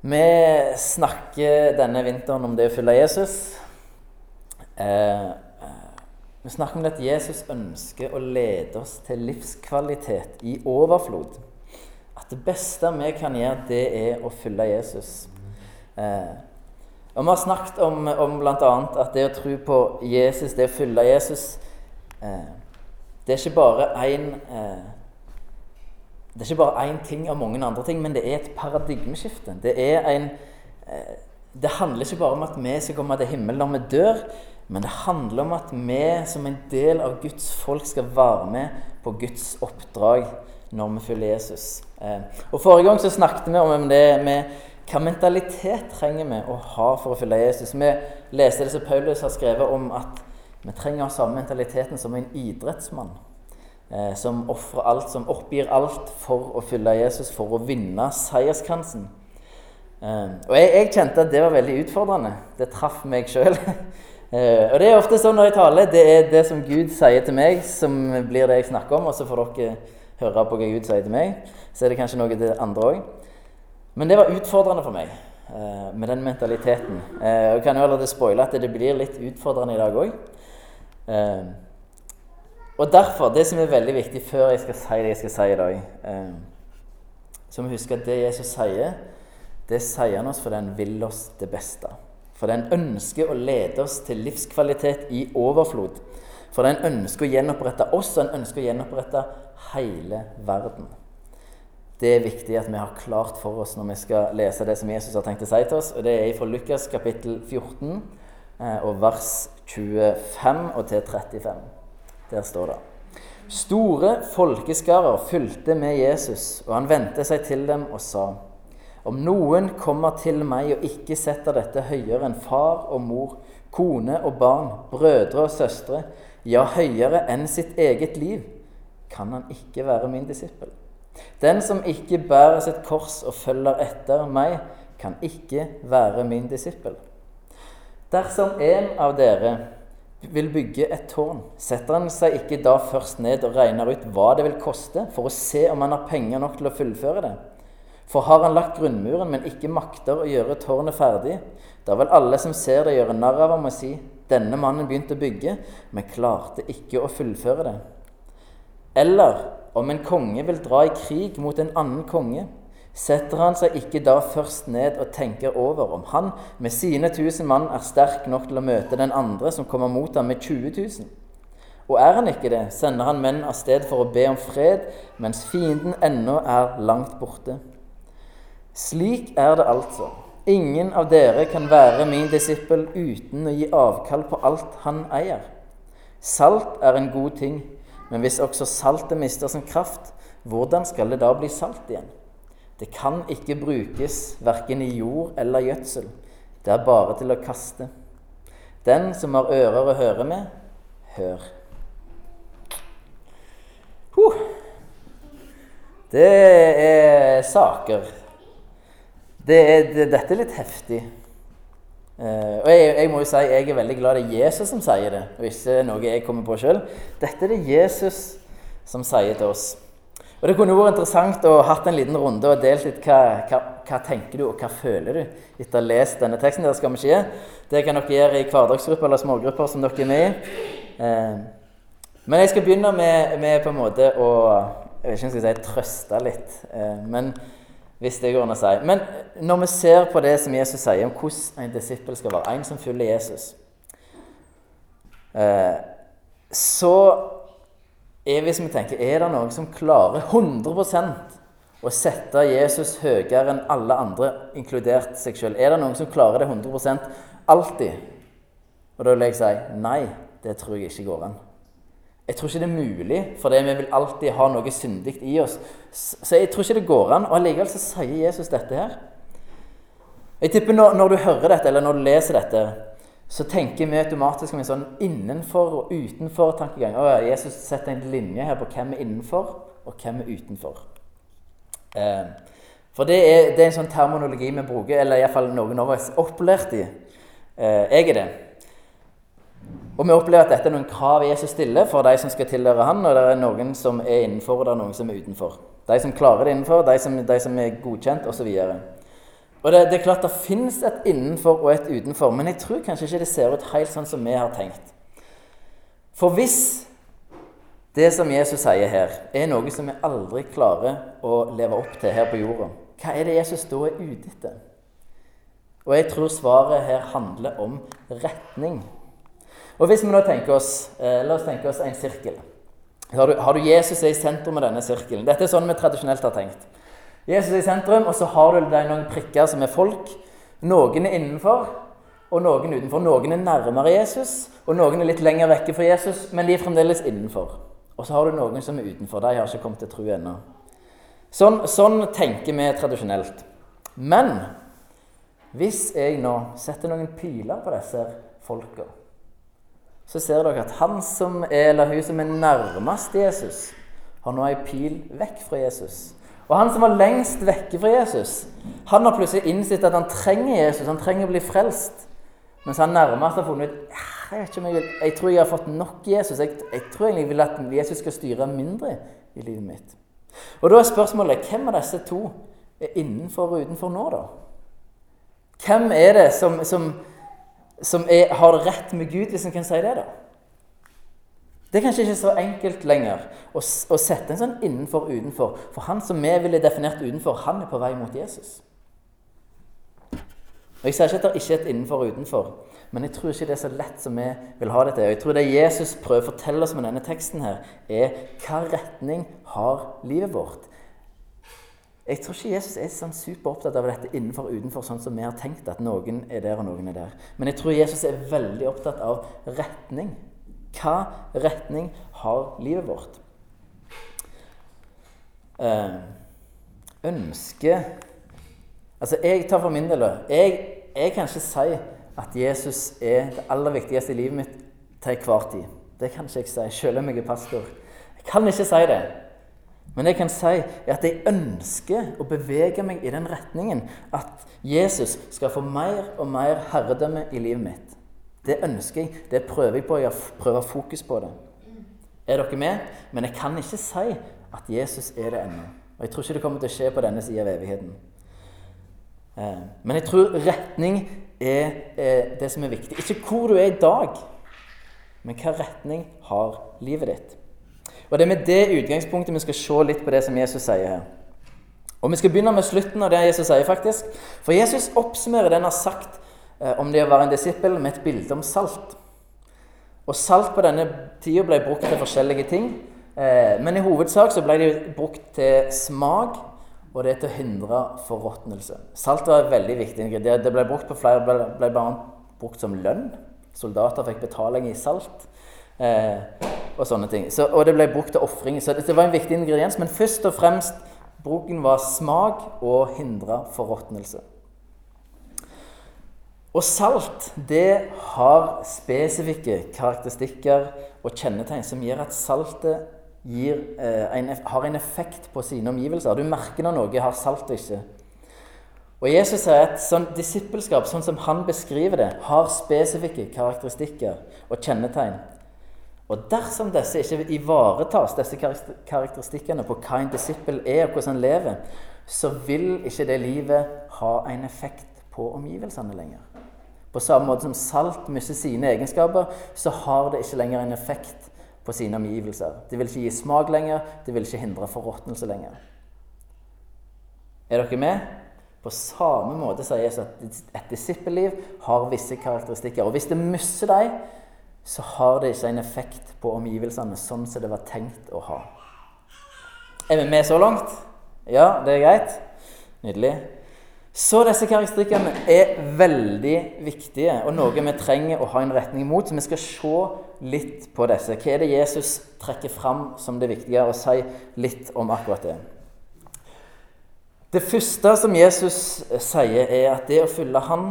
Vi snakker denne vinteren om det å følge Jesus. Eh, eh, vi snakker om at Jesus ønsker å lede oss til livskvalitet i overflod. At det beste vi kan gjøre, det er å følge Jesus. Eh, og Vi har snakket om, om bl.a. at det å tro på Jesus, det å følge Jesus eh, Det er ikke bare én det er ikke bare én ting av mange andre ting, men det er et paradigmeskifte. Det, en, eh, det handler ikke bare om at vi skal komme til himmelen når vi dør, men det handler om at vi som en del av Guds folk skal være med på Guds oppdrag når vi følger Jesus. Eh, og Forrige gang så snakket vi om det med hva mentalitet trenger vi å ha for å følge Jesus. Vi leste det som Paulus har skrevet om at vi trenger å ha samme mentaliteten som en idrettsmann eh, som ofrer alt, som oppgir alt for å følge Jesus, for å vinne seierskransen. Eh, og jeg, jeg, kjente at det var veldig utfordrende. Det traff meg sjøl. eh, og det er ofte sånn når jeg taler, det er det som Gud sier til meg, som blir det jeg snakker om, og så får dere høre på hva Gud sier til meg. Så er det kanskje noe til andre òg. Men det var utfordrende for meg eh, med den mentaliteten. Eh, jeg kan jo allerede spoile at det blir litt utfordrende i dag òg. Og derfor, det som er veldig viktig før jeg skal si det jeg skal si i dag eh, Så må vi huske at det Jesus sier, det sier han oss fordi han vil oss det beste. Fordi han ønsker å lede oss til livskvalitet i overflod. Fordi han ønsker å gjenopprette oss, og han ønsker å gjenopprette hele verden. Det er viktig at vi har klart for oss når vi skal lese det som Jesus har tenkt å si til oss. og Det er fra Lukas kapittel 14 eh, og vers 25 og til 35. Der står det Store folkeskarer fulgte med Jesus, og han vendte seg til dem og sa:" Om noen kommer til meg og ikke setter dette høyere enn far og mor, kone og barn, brødre og søstre, ja, høyere enn sitt eget liv, kan han ikke være min disippel. Den som ikke bærer sitt kors og følger etter meg, kan ikke være min disippel. Dersom en av dere vil bygge et tårn, setter han seg ikke da først ned og regner ut hva det vil koste, for å se om han har penger nok til å fullføre det? For har han lagt grunnmuren, men ikke makter å gjøre tårnet ferdig, da vil alle som ser det, gjøre narr av ham og si:" Denne mannen begynte å bygge, men klarte ikke å fullføre det. Eller om en konge vil dra i krig mot en annen konge, setter han seg ikke da først ned og tenker over om han med sine tusen mann er sterk nok til å møte den andre som kommer mot ham med 20 000? Og er han ikke det, sender han menn av sted for å be om fred, mens fienden ennå er langt borte. Slik er det altså. Ingen av dere kan være min disippel uten å gi avkall på alt han eier. Salt er en god ting, men hvis også saltet mister sin kraft, hvordan skal det da bli salt igjen? Det kan ikke brukes verken i jord eller gjødsel. Det er bare til å kaste. Den som har ører å høre med, hør. Huh. Det er saker. Det er, det, dette er litt heftig. Uh, og jeg, jeg, må jo si jeg er veldig glad det er Jesus som sier det, og ikke noe jeg kommer på sjøl. Dette er det Jesus som sier til oss. Og Det kunne vært interessant å hatt en liten runde og delt litt hva, hva, hva tenker du og hva føler du etter å ha lest denne teksten. Det skal vi ikke gjøre. Det kan dere gjøre i hverdagsgrupper eller smågrupper som dere er med i. Eh, men jeg skal begynne med, med, på en måte å jeg vet ikke om jeg skal si trøste litt. Eh, men hvis det går an å si. Men når vi ser på det som Jesus sier om hvordan en disippel skal være, en som følger Jesus, eh, så er hvis vi tenker er det noen som klarer 100% å sette Jesus høyere enn alle andre, inkludert seg sjøl? Er det noen som klarer det 100% alltid? Og da vil jeg si nei, det tror jeg ikke går an. Jeg tror ikke det er mulig, for vi vil alltid ha noe syndig i oss. Så jeg tror ikke det går an. Og allikevel så sier Jesus dette her. Jeg tipper når, når, du hører dette, eller når du leser dette, så tenker vi automatisk om en sånn innenfor- og utenfor-tankegang. Jesus setter en linje her på hvem er innenfor, og hvem er utenfor. Eh, for det er, det er, en sånn terminologi vi bruker, eller iallfall noen av oss opplært i. Eh, jeg er det. Og vi opplever at dette er noen krav Jesus stiller for de som skal tilhøre han, og det er noen som er innenfor, og det er noen som er utenfor. De som klarer det innenfor, de som, de som er godkjent, osv. Og, det, det, er klart det finnes et innenfor og et utenfor, men jeg tror kanskje ikke det ser ut helt sånn som vi har tenkt. For hvis det som Jesus sier her, er noe som vi aldri klarer å leve opp til her på jorda, hva er det Jesus da er ute etter? Og jeg tror svaret her handler om retning. Og hvis vi nå tenker oss, eh, La oss tenke oss en sirkel. Har du, har du Jesus i sentrum av denne sirkelen? Dette er sånn vi tradisjonelt har tenkt. Jesus er i sentrum, og så har du deg noen prikker som er folk. Noen er innenfor, og noen utenfor. Noen er nærmere Jesus, og noen er litt lenger vekke fra Jesus, men de er fremdeles innenfor. Og så har du noen som er utenfor. De har ikke kommet til tro ennå. Sånn, sånn tenker vi tradisjonelt. Men hvis jeg nå setter noen piler på disse folka, så ser dere at han som er, eller hun som er nærmest Jesus, har nå ei pil vekk fra Jesus. Og han som var lengst vekke fra Jesus, han har plutselig innsett at han trenger Jesus. Han trenger å bli frelst. Mens han nærmest har funnet ut jeg, ikke om jeg, vil, jeg tror jeg har fått nok Jesus. Jeg, jeg tror egentlig jeg vil at Jesus skal styre mindre i livet mitt. Og Da er spørsmålet hvem av disse to er innenfor og utenfor nå, da? Hvem er det som, som, som er, har rett med Gud, hvis en kan si det? da? Det er kanskje ikke så enkelt lenger å, å sette en sånn innenfor og utenfor. For han som vi ville definert utenfor, han er på vei mot Jesus. Og Jeg sier ikke at det ikke er et innenfor og utenfor, men jeg tror ikke det er så lett som vi vil ha det til. Og jeg tror det Jesus prøver å fortelle oss med denne teksten, her, er hva retning har livet vårt? Jeg tror ikke Jesus er sånn superopptatt av dette innenfor og utenfor, sånn som vi har tenkt at noen er der og noen er der. Men jeg tror Jesus er veldig opptatt av retning. Hva retning har livet vårt? Eh, ønske Altså, jeg tar for min del jeg, jeg kan ikke si at Jesus er det aller viktigste i livet mitt til enhver tid. Det kan ikke jeg si, selv om jeg er pastor. Jeg kan ikke si det. Men jeg kan si at jeg ønsker å bevege meg i den retningen at Jesus skal få mer og mer herredømme i livet mitt. Det ønsker jeg. Det prøver jeg på. Jeg prøver fokus på det. Er dere med? Men jeg kan ikke si at Jesus er det ennå. Og jeg tror ikke det kommer til å skje på denne sida av evigheten. Eh, men jeg tror retning er det som er viktig. Ikke hvor du er i dag, men hva retning har livet ditt. Og Det er med det utgangspunktet vi skal se litt på det som Jesus sier her. Og Vi skal begynne med slutten av det Jesus sier, faktisk. For Jesus oppsummerer det han har sagt om det å være en disippel, med et bilde om salt. Og Salt på denne tida ble brukt til forskjellige ting. Eh, men i hovedsak så ble det brukt til smak, og det er til å hindre forråtnelse. Salt var et veldig viktig ingrediens. Det ble brukt på flere, ble, ble bare brukt som lønn. Soldater fikk betaling i salt. Eh, og sånne ting. Så, og det ble brukt til ofring. Så det, var en viktig ingrediens. Men først og fremst bruken var smak og hindre forråtnelse. Og salt det har spesifikke karakteristikker og kjennetegn som gjør at saltet gir, eh, en, har en effekt på sine omgivelser. Du merker når noe har salt og ikke. Og Jesus sier at sånn disippelskap, sånn som han beskriver det, har spesifikke karakteristikker og kjennetegn og dersom disse ikke ivaretas, disse karakteristikkene på hva en disippel er, og hvordan han lever, så vil ikke det livet ha en effekt på omgivelsene lenger. På samme måte som salt mister sine egenskaper, så har det ikke lenger en effekt på sine omgivelser. Det vil ikke gi smak lenger, det vil ikke hindre forråtnelse lenger. Er dere med? På samme måte sier Jesus at et disippelliv har visse karakteristikker. Og hvis det mister dem, så har det ikke en effekt på omgivelsene sånn som det var tenkt å ha. Er vi med så langt? Ja, det er greit? Nydelig. Så disse karakteristikkene er veldig viktige, og noe vi trenger å ha en retning mot. Så vi skal se litt på disse. Hva er det Jesus trekker fram som det viktige, og si litt om akkurat det. Det første som Jesus sier, er at det å følge Han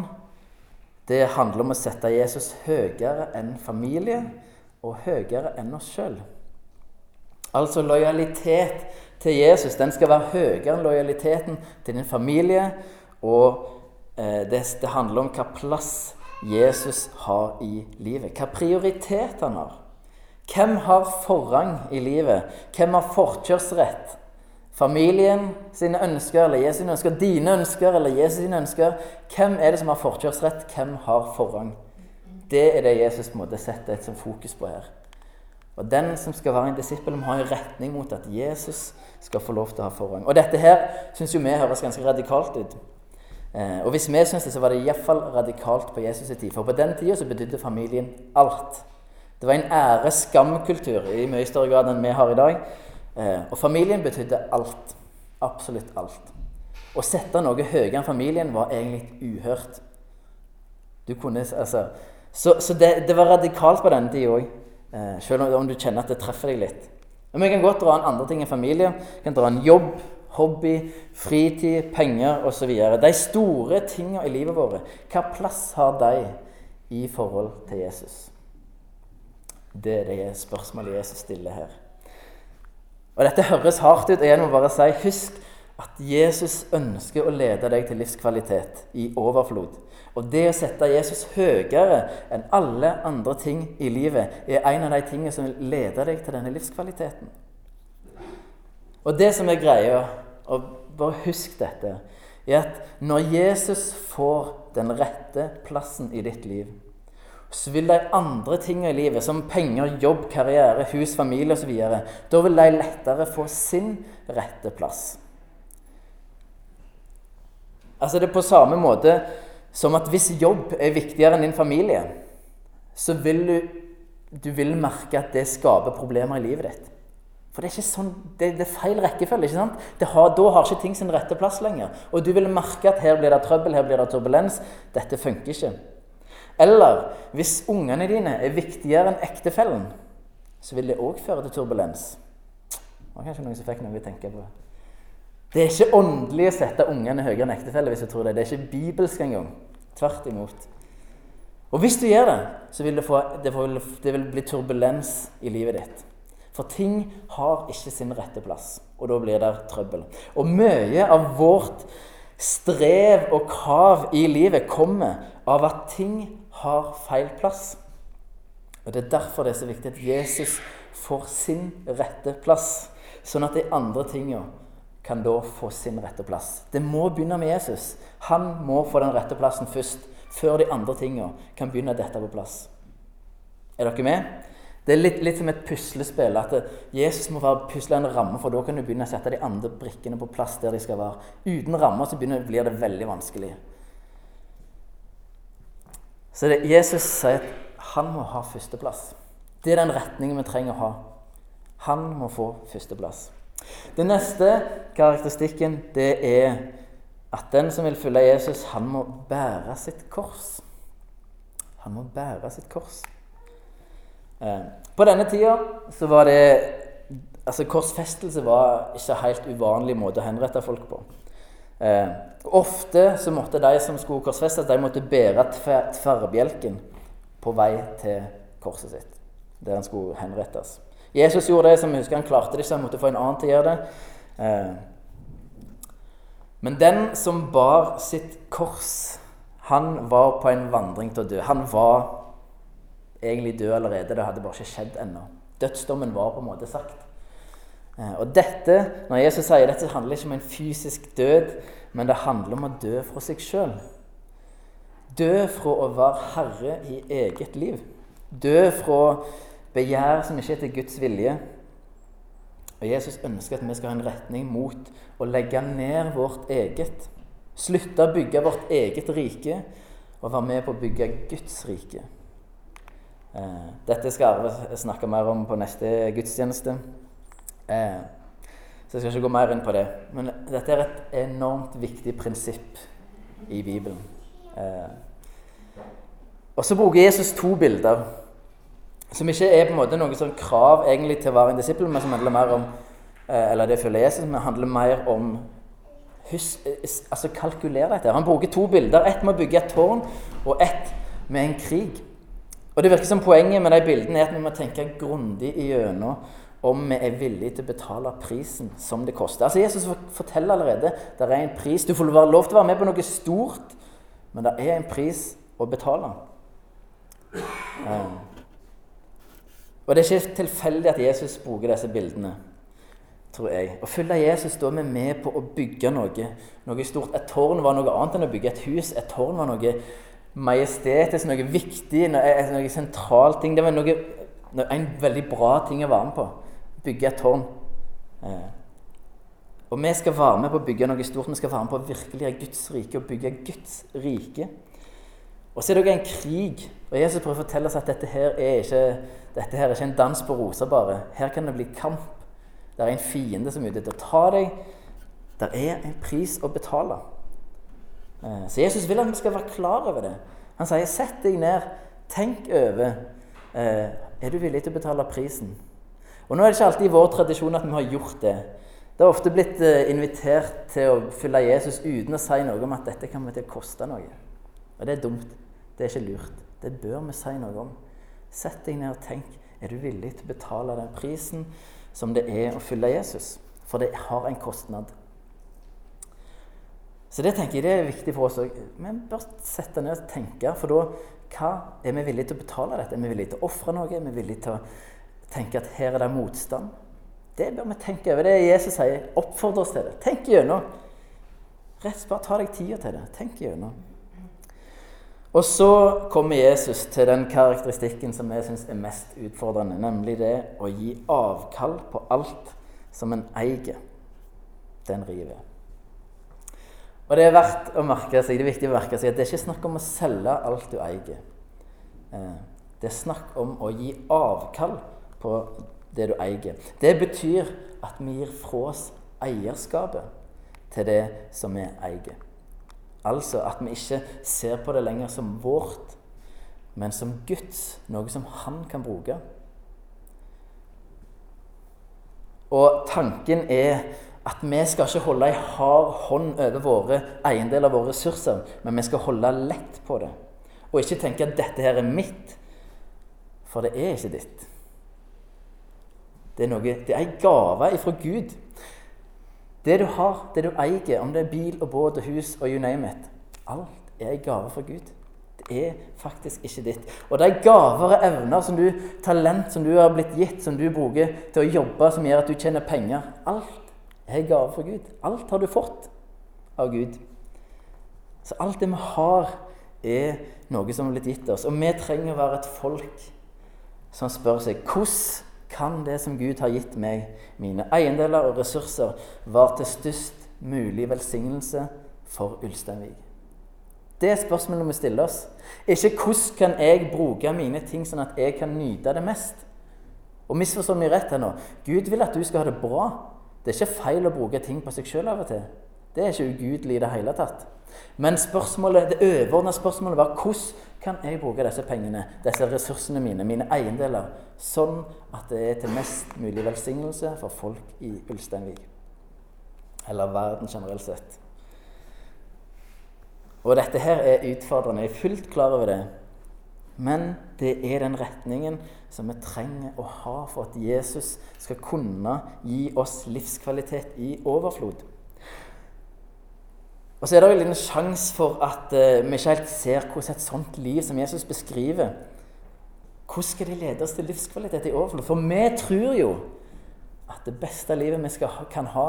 det handler om å sette Jesus høyere enn familie og høyere enn oss sjøl. Altså lojalitet til Jesus den skal være høyere enn lojaliteten til din familie. Og eh, det, det, handler om hva plass Jesus har i livet. Hva prioritet han har. Hvem har forrang i livet? Hvem har forkjørsrett Familien sine ønsker, eller Jesus sine ønsker, dine ønsker eller Jesus sine ønsker. Hvem er det som har forkjørsrett? Hvem har forrang? Det er det Jesus på en måte setter et fokus på her. Og Den som skal være en disippel, må ha en retning mot at Jesus skal få lov til å ha forrang. Og Dette her syns vi høres ganske radikalt ut. Eh, og hvis vi syns det, så var det iallfall radikalt på Jesus' tid. For på den tida så betydde familien alt. Det var en ære-skam-kultur i mye større grad enn vi har i dag. Eh, og familien betydde alt. Absolutt alt. Å sette noe høyere enn familien var egentlig uhørt. Du kunne, altså, så, så det, det, var radikalt på denne tida òg. Eh, selv om du kjenner at det treffer deg litt. Men vi kan godt dra en andre ting enn familie. Vi kan dra en jobb, hobby, fritid, penger osv. De store tingene i livet vårt, hva plass har de i forhold til Jesus? Det er det spørsmålet Jesus stiller her. Og Dette høres hardt ut, og jeg må bare si husk at Jesus ønsker å lede deg til livskvalitet i overflod. Og det å sette Jesus høyere enn alle andre ting i livet er en av de tingene som leder deg til denne livskvaliteten. Og det som er greia, og bare husk dette, er at når Jesus får den rette plassen i ditt liv, så vil de andre tingene i livet, som penger, jobb, karriere, hus, familie osv., da vil de lettere få sin rette plass. Altså Det er på samme måte som at hvis jobb er viktigere enn din familie, så vil du, du vil merke at det skaper problemer i livet ditt. For det er, ikke sånn, det, det er feil rekkefølge. ikke sant? Har, da har ikke ting sin rette plass lenger. Og du vil merke at her blir det trøbbel, her blir det turbulens. Dette funker ikke. Eller hvis ungene dine er viktigere enn ektefellen, så vil det òg føre til turbulens. Det var kanskje noen som fikk noe å tenke på. Det er ikke åndelig å sette ungene høyere enn ektefelle. hvis du tror Det Det er ikke bibelsk engang. Tvert imot. Og hvis du gjør det, så vil det, få, det, vil, det vil bli turbulens i livet ditt. For ting har ikke sin rette plass, og da blir det trøbbel. Og mye av vårt strev og krav i livet kommer av at ting har feil plass. Og Det er derfor det er så viktig at Jesus får sin rette plass, sånn at de andre tinga kan da få sin rette plass. Det må begynne med Jesus. Han må få den rette plassen først, før de andre tinga kan begynne dette på plass. Er dere med? Det er litt, litt som et puslespill. At Jesus må være en ramme, for da kan du begynne å sette de andre brikkene på plass der de skal være. Uten rammer så blir det veldig vanskelig. Så det, Jesus sier at han må ha førsteplass. Det er den retningen vi trenger å ha. Han må få førsteplass. Den neste karakteristikken det er at den som vil følge Jesus, han må bære sitt kors. Han må bære sitt kors. Eh, på denne tida så var det altså Korsfestelse var ikke helt uvanlig måte å henrette folk på. Eh, ofte så måtte de som skulle korsfestes, de måtte bære tverrbjelken på vei til korset sitt, der han skulle henrettes. Jesus gjorde det, som jeg husker han klarte det ikke, han måtte få en annen til å gjøre det. Eh, men den som bar sitt kors, han var på en vandring til å dø. Han var egentlig død allerede, det hadde bare ikke skjedd ennå. Dødsdommen var på en måte sagt. Eh, og dette, Når Jesus sier dette, handler ikke om en fysisk død, men det handler om å dø fra seg sjøl. Dø fra å være herre i eget liv. Dø fra begjær som ikke er til Guds vilje. Og Jesus ønsker at vi skal ha en retning mot å legge ned vårt eget. Slutte å bygge vårt eget rike og være med på å bygge Guds rike. Eh, dette skal Arve snakke mer om på neste gudstjeneste. Eh, så jeg skal ikke gå mer inn på det. Men dette er et enormt viktig prinsipp i Bibelen. Eh, og så bruker Jesus to bilder som ikke er på en måte noe sånn krav egentlig til å være en disippel, men som handler mer om Eller det Jesus, men handler mer om hus, altså kalkulere dette. Han bruker to bilder. Ett med å bygge et tårn, og ett med en krig. Og det virker som Poenget med de bildene er at vi må tenke grundig igjennom om vi er villige til å betale prisen som det koster. Altså Jesus forteller allerede det er en pris. Du får lov til å være med på noe stort, men det er en pris å betale. Um. Og Det er ikke tilfeldig at Jesus bruker disse bildene. Tror jeg. Å følge Jesus da er vi med på å bygge noe, noe stort. Et tårn var noe annet enn å bygge et hus. Et tårn var noe majestetisk, noe viktig, noe, noe sentralt ting. Det var noe, en veldig bra ting å være med på. Bygge et tårn. Eh. Og vi skal være med på å bygge noe stort. Vi skal være med på å virkelig gjøre Guds rike og bygge Guds rike. Og så er det òg en krig. Og Jesus prøver å fortelle oss at dette her er ikke, dette her er ikke en dans på roser bare. Her kan det bli kamp. Det er en fiende som er ute etter å ta deg. Det er en pris å betale. Eh, så Jesus vil at vi skal være klar over det. Han sier 'sett deg ned, tenk over'. Eh, er du villig til å betale prisen? Og Nå er det ikke alltid i vår tradisjon at vi har gjort det. Det har ofte blitt eh, invitert til å følge Jesus uten å si noe om at dette kan til å koste noe. Og det er dumt. Det er ikke lurt. Det bør vi si noe om. Sett deg ned og tenk. Er du villig til å betale den prisen som det er å følge Jesus? For det har en kostnad. Så det tenker jeg er viktig for oss òg. Vi bør sette ned og tenke. For da hva er vi villige til å betale dette? Er vi villige til å ofre noe? Er vi villige til å tenke at her er det motstand? Det bør vi tenke over. Det er Jesus sier. Oppfordre oss til det. Tenk gjennom. Rett bare ta deg tida til det. Tenk gjennom. Og så kommer Jesus til den karakteristikken som jeg syns er mest utfordrende, nemlig det å gi avkall på alt som en eier. Den river. Og det er verdt å merke seg, det er viktig å merke seg at det er ikke snakk om å selge alt du eier. Eh, det er snakk om å gi avkall på det du eier. Det betyr at vi gir fra oss eierskapet til det som vi eier. Altså at vi ikke ser på det lenger som vårt, men som Guds, noe som Han kan bruke. Og tanken er at vi skal ikke holde ei hard hånd over våre eiendeler, våre ressurser, men vi skal holde lett på det. Og ikke tenke at 'dette her er mitt', for det er ikke ditt. Det er, noe, det er ei gave ifra Gud. Det du har, det du eier, om det er bil og båt og hus og you name it Alt er ei gave fra Gud. Det er faktisk ikke ditt. Og er gaver og evner, som du, talent som du har blitt gitt, som du bruker til å jobbe, som gjør at du tjener penger. Alt er en gave fra Gud. Alt har du fått av Gud. Så alt det vi har, er noe som har blitt gitt oss. Og vi trenger å være et folk som spør seg hvordan kan det som Gud har gitt meg, mine eiendeler og ressurser, være til størst mulig velsignelse for Ulsteinvik? Det er spørsmålet vi stiller oss. Ikke hvordan kan jeg bruke mine ting sånn at jeg kan nyte det mest? Og misforstå meg rett her nå. Gud vil at du skal ha det bra. Det er ikke feil å bruke ting på seg sjøl av og til. Det er ikke ugudelig i det hele tatt. Men spørsmålet, det overordna spørsmålet var hvordan kan jeg bruke disse pengene, disse ressursene mine, mine eiendeler, sånn at det er til mest mulig velsignelse for folk i Ulsteinvik. Eller verden generelt sett. Og dette her er utfordrende. Jeg er fullt klar over det. Men det er den retningen som vi trenger å ha for at Jesus skal kunne gi oss livskvalitet i overflod. Og så er det vel en sjanse for at uh, vi ikke helt ser hvordan et sånt liv som Jesus beskriver Hvordan skal det lede oss til livskvalitet i overflod? For vi tror jo at det beste livet vi skal, kan ha,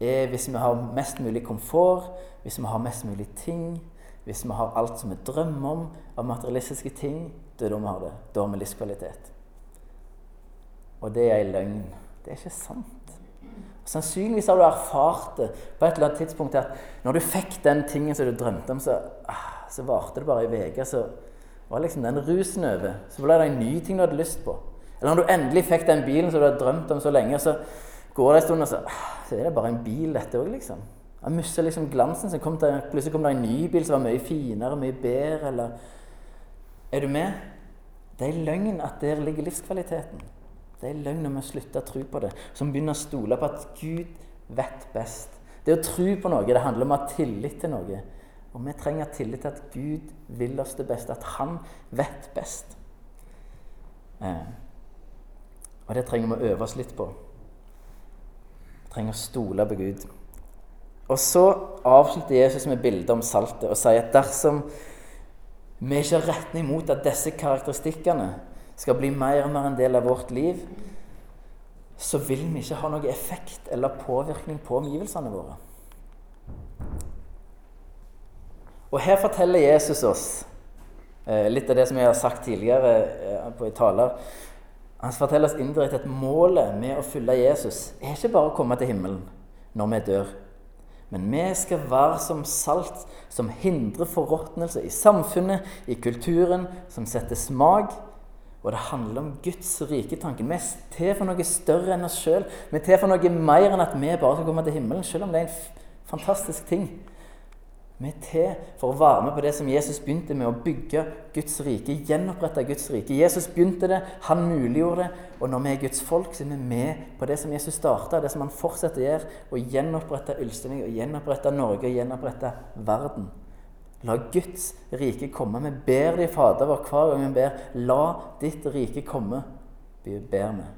er hvis vi har mest mulig komfort, hvis vi har mest mulig ting, hvis vi har alt som vi drømmer om av materialistiske ting, det er da vi har det. Da har vi livskvalitet. Og det er ei løgn. Det er ikke sant. Sannsynligvis har du erfart det på et eller annet tidspunkt at når du fikk den tingen som du drømte om, så, ah, så varte det bare ei uke. Så var liksom den rusen over. Så ble det en ny ting du hadde lyst på. Eller når du endelig fikk den bilen som du hadde drømt om så lenge, så går det en stund, og så, ah, så er det bare en bil, dette òg, liksom. Han mista liksom glansen. Så kom det, plutselig kom det en ny bil som var mye finere, mye bedre. Eller Er du med? Det er løgn at der ligger livskvaliteten. Det er løgn når vi slutter å tro på det. Som begynner å stole på at Gud vet best. Det å tro på noe, det handler om å ha tillit til noe. Og vi trenger tillit til at Gud vil oss det beste, at Han vet best. Eh. Og det trenger vi å øve oss litt på. Vi trenger å stole på Gud. Og så avslutter Jesus med bildet om saltet og sier at dersom vi ikke har retning mot at disse karakteristikkene skal bli mer og mer en del av vårt liv, så vil vi ikke ha noen effekt eller påvirkning på omgivelsene våre. Og her forteller Jesus oss eh, litt av det som jeg har sagt tidligere eh, på i taler. Han forteller oss indirekte at målet med å følge Jesus er ikke bare å komme til himmelen når vi dør. Men vi skal være som salt som hindrer forråtnelse i samfunnet, i kulturen, som setter smak. Og det handler om Guds rike tanken. Vi er til for noe større enn oss sjøl. Vi er til for noe mer enn at vi bare skal komme til himmelen, selv om det er en fantastisk ting. Vi er til for å være med på det som Jesus begynte med, å bygge Guds rike, gjenopprette Guds rike. Jesus begynte det, han muliggjorde det, og når vi er Guds folk, så er vi med på det som Jesus starta, det som han fortsetter å gjøre, å gjenopprette Ulsteinvik, å gjenopprette Norge, å gjenopprette verden. La Guds rike komme. Vi ber de Fader vår, hver gang vi ber. La ditt rike komme. Vi ber vi.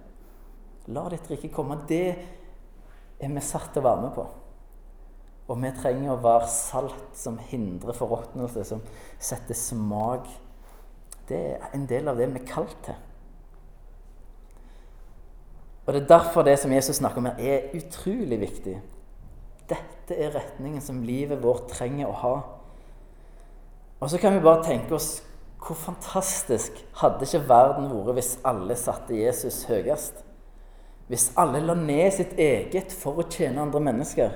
La ditt rike komme. Det er vi satt til å være med på. Og vi trenger å være salt som hindrer forråtnelse, som setter smak. Det er en del av det vi er kalt til. Og Det er derfor det som Jesus snakker om her, er utrolig viktig. Dette er retningen som livet vårt trenger å ha. Og så kan vi bare tenke oss hvor fantastisk hadde ikke verden vært hvis alle satte Jesus høyest? Hvis alle la ned sitt eget for å tjene andre mennesker?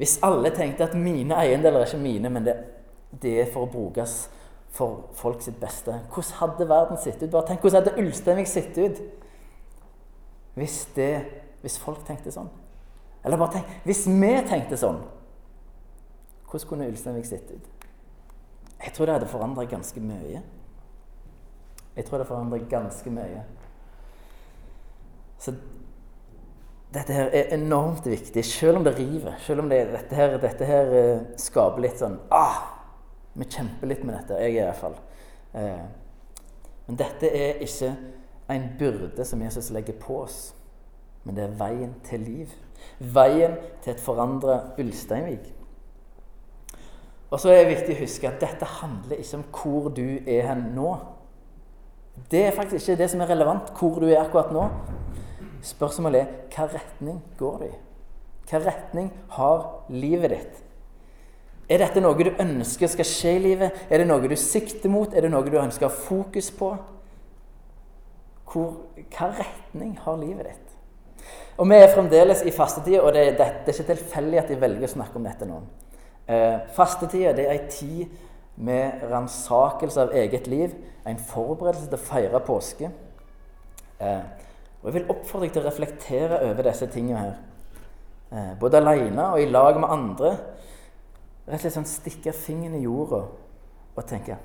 Hvis alle tenkte at mine eiendeler er ikke mine, men det, det er for å brukes for folk sitt beste, hvordan hadde verden sett ut? Bare tenk, Hvordan hadde Ulsteinvik sett ut hvis, det, hvis folk tenkte sånn? Eller bare tenk, hvis vi tenkte sånn, hvordan kunne Ulsteinvik sett ut? Jeg tror det hadde forandra ganske mye. Jeg tror det forandrer ganske mye. Så dette her er enormt viktig, selv om det river. Selv om det, dette, her, dette her uh, skaper litt sånn ah, Vi kjemper litt med dette. Jeg i hvert fall. Eh, men dette er ikke en byrde som Jesus legger på oss, men det er veien til liv. Veien til et forandra Ulsteinvik. Og så er det viktig å huske at dette handler ikke om hvor du er hen nå. Det er faktisk ikke det som er relevant, hvor du er akkurat nå. Spørsmålet er hva retning går det i? Hva retning har livet ditt? Er dette noe du ønsker skal skje i livet? Er det noe du sikter mot? Er det noe du ønsker å ha fokus på? Hvor, hva retning har livet ditt? Og Vi er fremdeles i fastetida, og det, det, det, er ikke tilfeldig at jeg velger å snakke om dette nå. Eh, fastetida er ei tid med ransakelse av eget liv, en forberedelse til å feire påske. Eh, og Jeg vil oppfordre deg til å reflektere over disse tingene her. Eh, både alene og i lag med andre. Rett og slett sånn stikke fingeren i jorda og tenke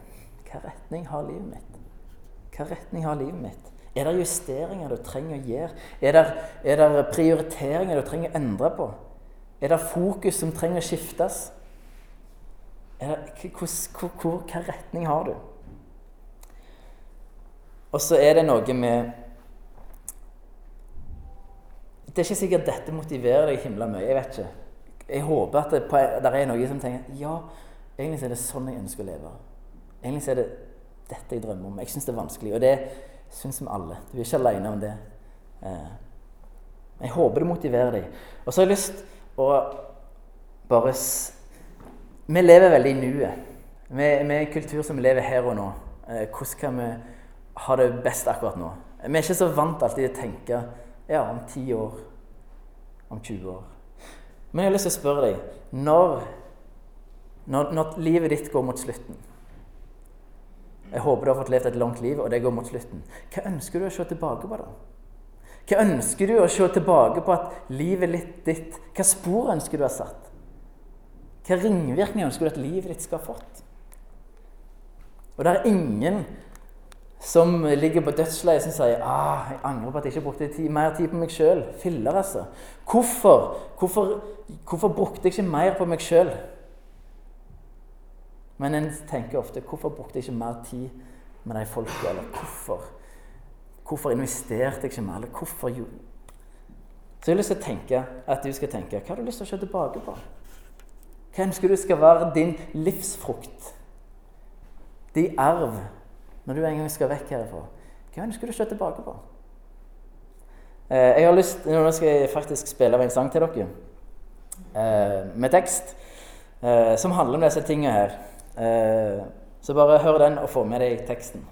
Hva retning har livet mitt? Hva retning har livet mitt? Er det justeringer du trenger å gjøre? Er det, er det prioriteringer du trenger å endre på? Er det fokus som trenger å skiftes? Det, hvor, hvor, hvor, hva retning har du? Og så er det noe med det er ikke sikkert dette motiverer deg himla mye. Jeg vet ikke. Jeg håper at det, det er noen som tenker ja, egentlig er det sånn jeg ønsker å leve. Egentlig er det dette jeg drømmer om. Jeg syns det er vanskelig, og det syns vi alle. Du er ikke alene om det. Eh, jeg håper det motiverer deg. Og så har jeg lyst å bare Vi lever veldig i nuet. Vi er en kultur som lever her og nå. Eh, hvordan kan vi ha det best akkurat nå? Vi er ikke så vant alltid til å tenke ja, om 10 år, om 20 år. Men jeg har lyst til å spørre deg når, når, når livet ditt går mot slutten Jeg håper du har fått levd et langt liv, og det går mot slutten. Hva ønsker du å se tilbake på, da? Hva ønsker du å se tilbake på at livet ditt Hva spor ønsker du å ha satt? Hva ringvirkninger ønsker du at livet ditt skal ha fått? Og det er ingen som ligger på dødsleiet som sier ah, 'Jeg angrer på at jeg ikke brukte tid, mer tid på meg sjøl.' Filler, altså. Hvorfor? Hvorfor, hvorfor brukte jeg ikke mer på meg sjøl? Men en tenker ofte 'Hvorfor brukte jeg ikke mer tid med de folka?' Eller hvorfor? Hvorfor investerte jeg ikke mer? Eller hvorfor jo? Så jeg har lyst til å tenke at du skal tenke Hva har du lyst til å se tilbake på? Hva ønsker du skal være din livsfrukt? Din arv når du en gang skal vekk herfra, hva ønsker du å se tilbake på? Eh, jeg har lyst, Nå skal jeg faktisk spille av en sang til dere eh, med tekst eh, som handler om disse tingene her. Så bare hør den og få med deg teksten.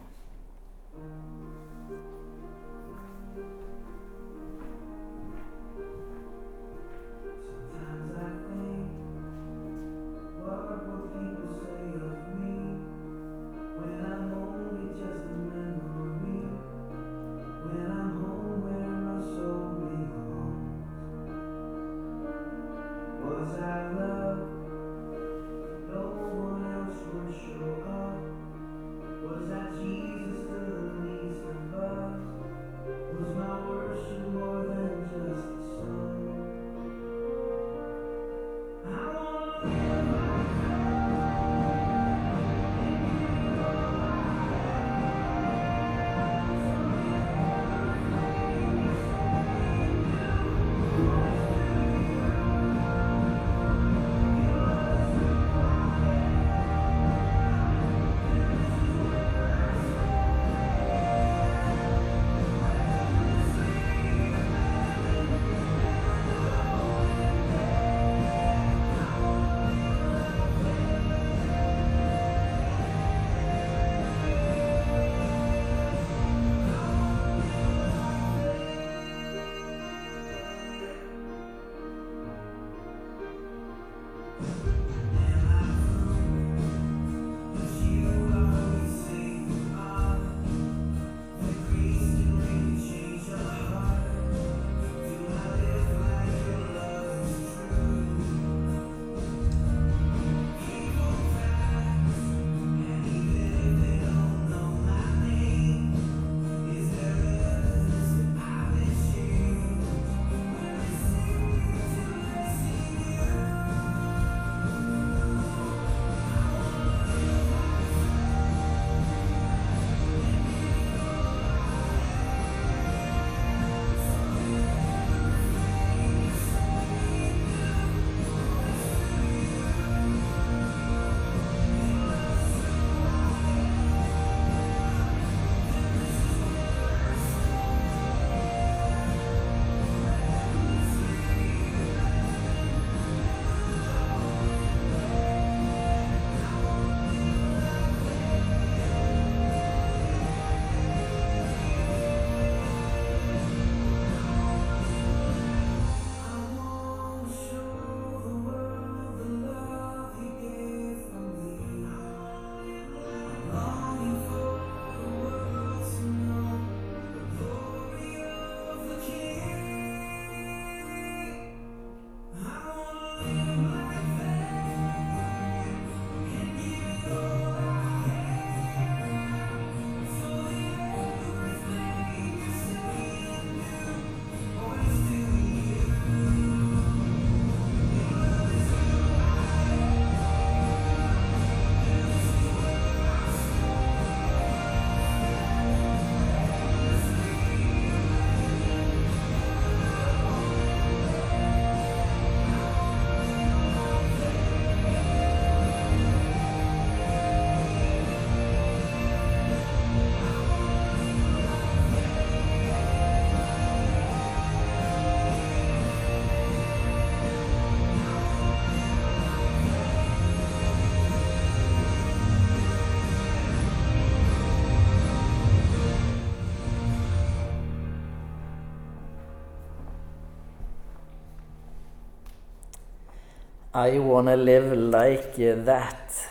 I wanna live like that.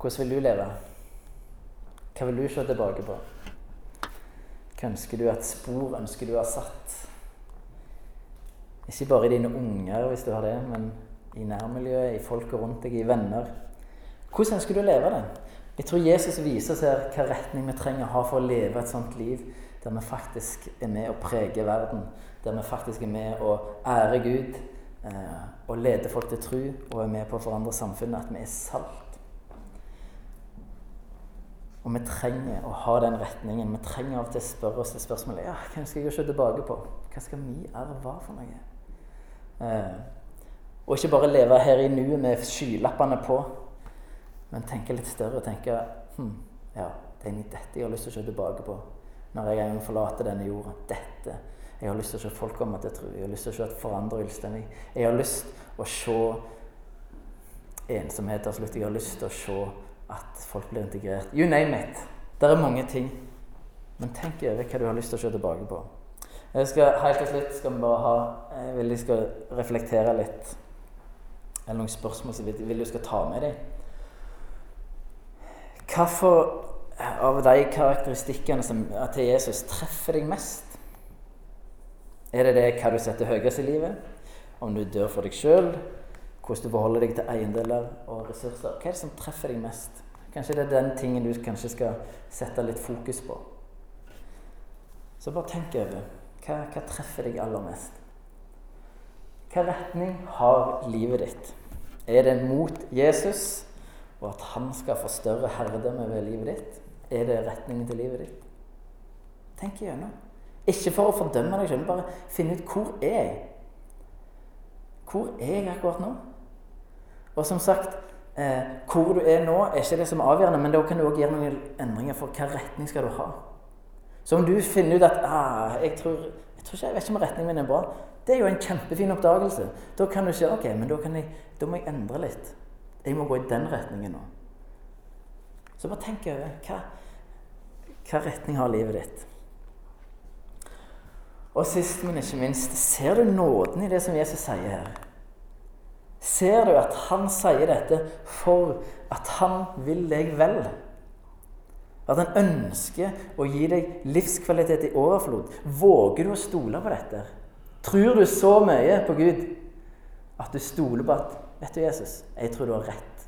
Hvordan vil du leve? Hva vil du se tilbake på? Hva ønsker du at spor ønsker du har satt? Ikke bare i dine unger, hvis du har det, men i nærmiljøet, i folket rundt deg, i venner. Hvordan ønsker du å leve det? Jeg tror Jesus viser oss her hva retning vi trenger å ha for å leve et sånt liv der vi faktisk er med å prege verden, der vi faktisk er med å ære Gud eh, og lede folk til tro og er med på å forandre samfunnet, at vi er salt. Og vi trenger å ha den retningen. Vi trenger av og til å spørre oss det spørsmålet ja, hva skal jeg se tilbake på? Hva skal min arv være for noe? Eh, og ikke bare leve her i nuet med skylappene på, men tenke litt større. Tenke hm, ja, det er dette jeg har lyst til å se tilbake på når jeg en gang forlater denne jorda. Dette Jeg har lyst til å se folk komme til tro. Jeg har lyst til å se et forandrelse. Jeg har lyst til å se ensomhet til slutt. Jeg har lyst til å se at folk blir integrert. You name it. Det er mange ting. Men tenk over hva du har lyst til å se tilbake på. Jeg skal, helt til slutt skal vi bare ha Jeg vil jeg skal reflektere litt. Eller noen spørsmål som jeg vil du skal ta med deg. Hvilke av de karakteristikkene til Jesus treffer deg mest? Er det det hva du setter høyest i livet? Om du dør for deg sjøl? Hvordan du forholder deg til eiendeler og ressurser? Hva er det som treffer deg mest? Kanskje det er den tingen du kanskje skal sette litt fokus på. Så bare tenk over hva, hva treffer deg aller mest. Hva retning har livet ditt? Er det mot Jesus og at han skal få større herredømme ved livet ditt? Er det retningen til livet ditt? Tenk igjennom. Ikke for å fordømme deg selv, bare finne ut hvor er jeg Hvor er jeg akkurat nå? Og som sagt, eh, hvor du er nå, er ikke det som er avgjørende, men da kan du òg gjøre noen endringer for hvilken retning skal du ha. Så om du finner ut at ah, jeg, tror, jeg, tror ikke, jeg vet ikke om retningen min er bra, det er jo en kjempefin oppdagelse. Da kan du si ok, men da, jeg, da må jeg endre litt. Jeg må gå i den retningen nå. Så bare tenk over hva, hva retning har livet ditt. Og sist, men ikke minst, ser du nåden i det som Jesus sier her? ser du at han sier dette for at han vil deg vel. At han ønsker å gi deg livskvalitet i overflod. Våger du å stole på dette? Tror du så mye på Gud at du stoler på at Vet du, Jesus, jeg tror du har rett.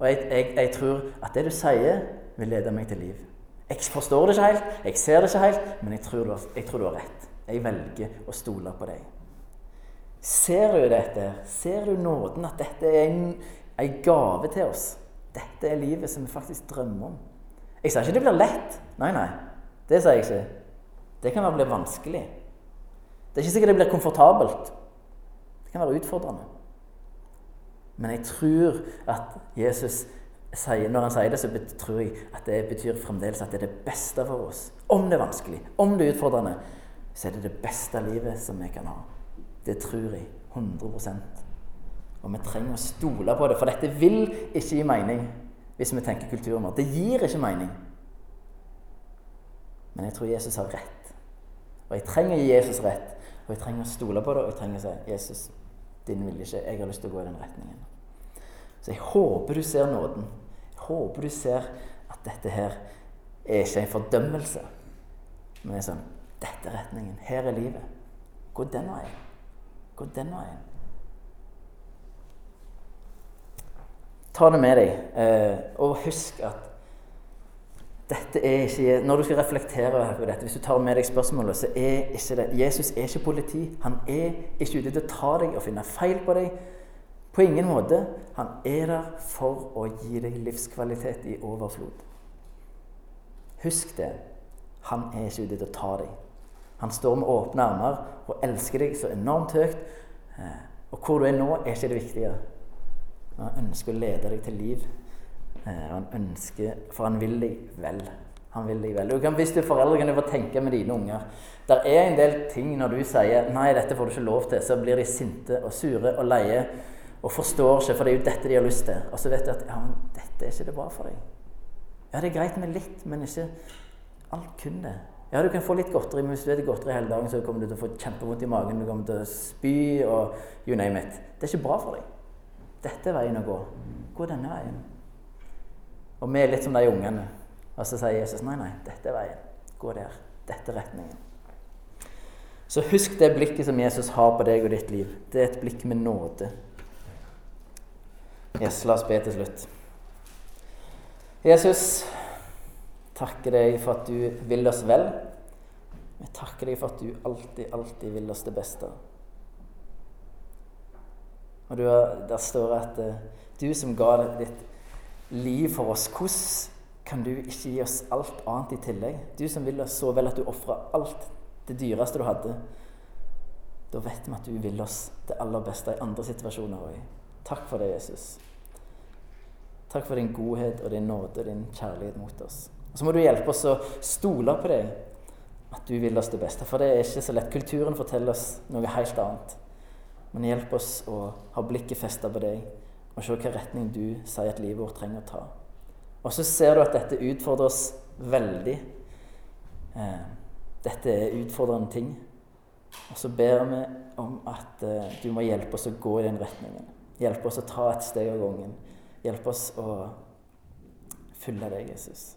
Og jeg, jeg, jeg tror at det du sier, vil lede meg til liv. Jeg forstår det ikke helt, jeg ser det ikke helt, men jeg tror har, jeg tror du har rett. Jeg velger å stole på deg. Ser du dette? Ser du nåden? At dette er en, en gave til oss? Dette er livet som vi faktisk drømmer om. Jeg sier ikke det blir lett. Nei, nei. Det sier jeg ikke. Det kan være bli vanskelig. Det er ikke sikkert det blir komfortabelt. Det kan være utfordrende. Men jeg tror at Jesus sier, når han sier det, så tror jeg at det betyr fremdeles at det er det beste for oss. Om det er vanskelig, om det er utfordrende, så er det det beste livet som vi kan ha. Det tror jeg 100% Og vi trenger å stole på det, for dette vil ikke gi mening hvis vi tenker kulturen vår. Det gir ikke mening. Men jeg tror Jesus har rett. Og jeg trenger å gi Jesus rett. Og jeg trenger å stole på det, og jeg trenger å si 'Jesus, din vilje ikke. Jeg har lyst til å gå i den retningen'. Så jeg håper du ser nåden. Jeg håper du ser at dette her er ikke en fordømmelse, men det er sånn Dette er retningen. Her er livet. Gå den veien. Gå den veien. Ta det med deg, eh, og husk at dette er ikke Når du skal reflektere over dette, hvis du tar med deg spørsmålet, så er ikke det Jesus er ikke politi. Han er ikke ute til å ta deg og finne feil på deg. På ingen måte. Han er der for å gi deg livskvalitet i overflod. Husk det. Han er ikke ute til å ta deg. Han står med åpne armer og elsker deg så enormt høyt. Eh, og hvor du er nå, er ikke det viktige. Han ønsker å lede deg til liv. Eh, han ønsker, For han vil deg vel. Han vil deg vel. Du kan, hvis du er foreldre, kan du få tenke med dine unger. Der er en del ting når du sier 'nei, dette får du ikke lov til', så blir de sinte og sure og leie og forstår ikke, for det er jo dette de har lyst til. Og så vet de at 'ja, men dette er ikke det bra for deg'. Ja, det er greit med litt, men ikke alt kun det. Ja, du kan få litt godteri, men hvis du spiser godteri hele dagen, så kommer du til å få kjempevondt i magen, du kommer til å spy og you name it. Det er ikke bra for deg. Dette er veien å gå. Gå denne veien. Og vi er litt som de ungene. Og så sier Jesus nei, nei, dette er veien. Gå der. Dette er retningen. Så husk det blikket som Jesus har på deg og ditt liv. Det er et blikk med nåde. Yes, la oss be til slutt. Jesus, takker deg for at du vil oss vel. Vi takker deg for at du alltid, alltid vil oss det beste. Og har, Der står det at uh, du som ga ditt liv for oss, hvordan kan du ikke gi oss alt annet i tillegg? Du som vil oss så vel at du ofra alt det dyreste du hadde. Da vet vi at du vil oss det aller beste i andre situasjoner òg. Takk for det, Jesus. Takk for din godhet og din nåde og din kjærlighet mot oss. Og så må du hjelpe oss å stole på deg. at du vil oss det beste. For det er ikke så lett. Kulturen forteller oss noe helt annet. Men hjelp oss å ha blikket festa på deg og se hvilken retning du sier at livet vårt trenger å ta. Og så ser du at dette utfordrer oss veldig. Eh, dette er utfordrende ting. Og så ber vi om at eh, du må hjelpe oss å gå i den retningen. Hjelpe oss å ta et steg av gangen. Hjelp oss å følge deg, Jesus.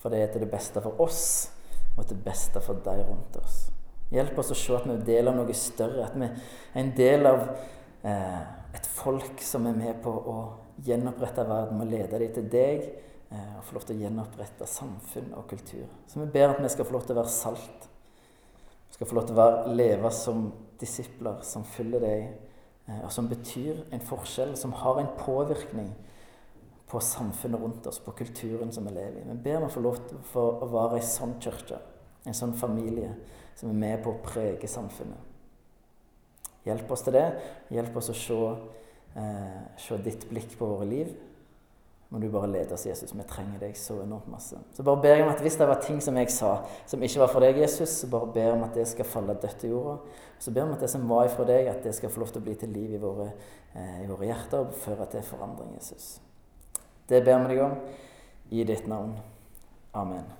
For det er til det beste for oss og til det beste for deg rundt oss. Hjelp oss å se at vi er del av noe større. At vi er en del av eh, et folk som er med på å gjenopprette verden og lede dem til deg. Eh, og få lov til å gjenopprette samfunn og kultur. Så vi ber at vi skal få lov til å være salt. Vi skal få lov til å være, leve som disipler som følger deg, og som betyr en forskjell, som har en påvirkning på samfunnet rundt oss, på kulturen som vi lever i. Vi ber om å få lov til å være ei sånn kirke, en sånn familie, som er med på å prege samfunnet. Hjelp oss til det. Hjelp oss å se, eh, se ditt blikk på våre liv. Må du bare lede oss, Jesus. Vi trenger deg så enormt masse. Så bare ber jeg om at hvis det var ting som jeg sa som ikke var for deg, Jesus, så bare ber jeg om at det skal falle dødt i jorda. Så ber jeg om at det som var ifra deg, at det skal få lov til å bli til liv i våre, eh, i våre hjerter og føre til forandring, Jesus. Det ber vi deg om i ditt navn. Amen.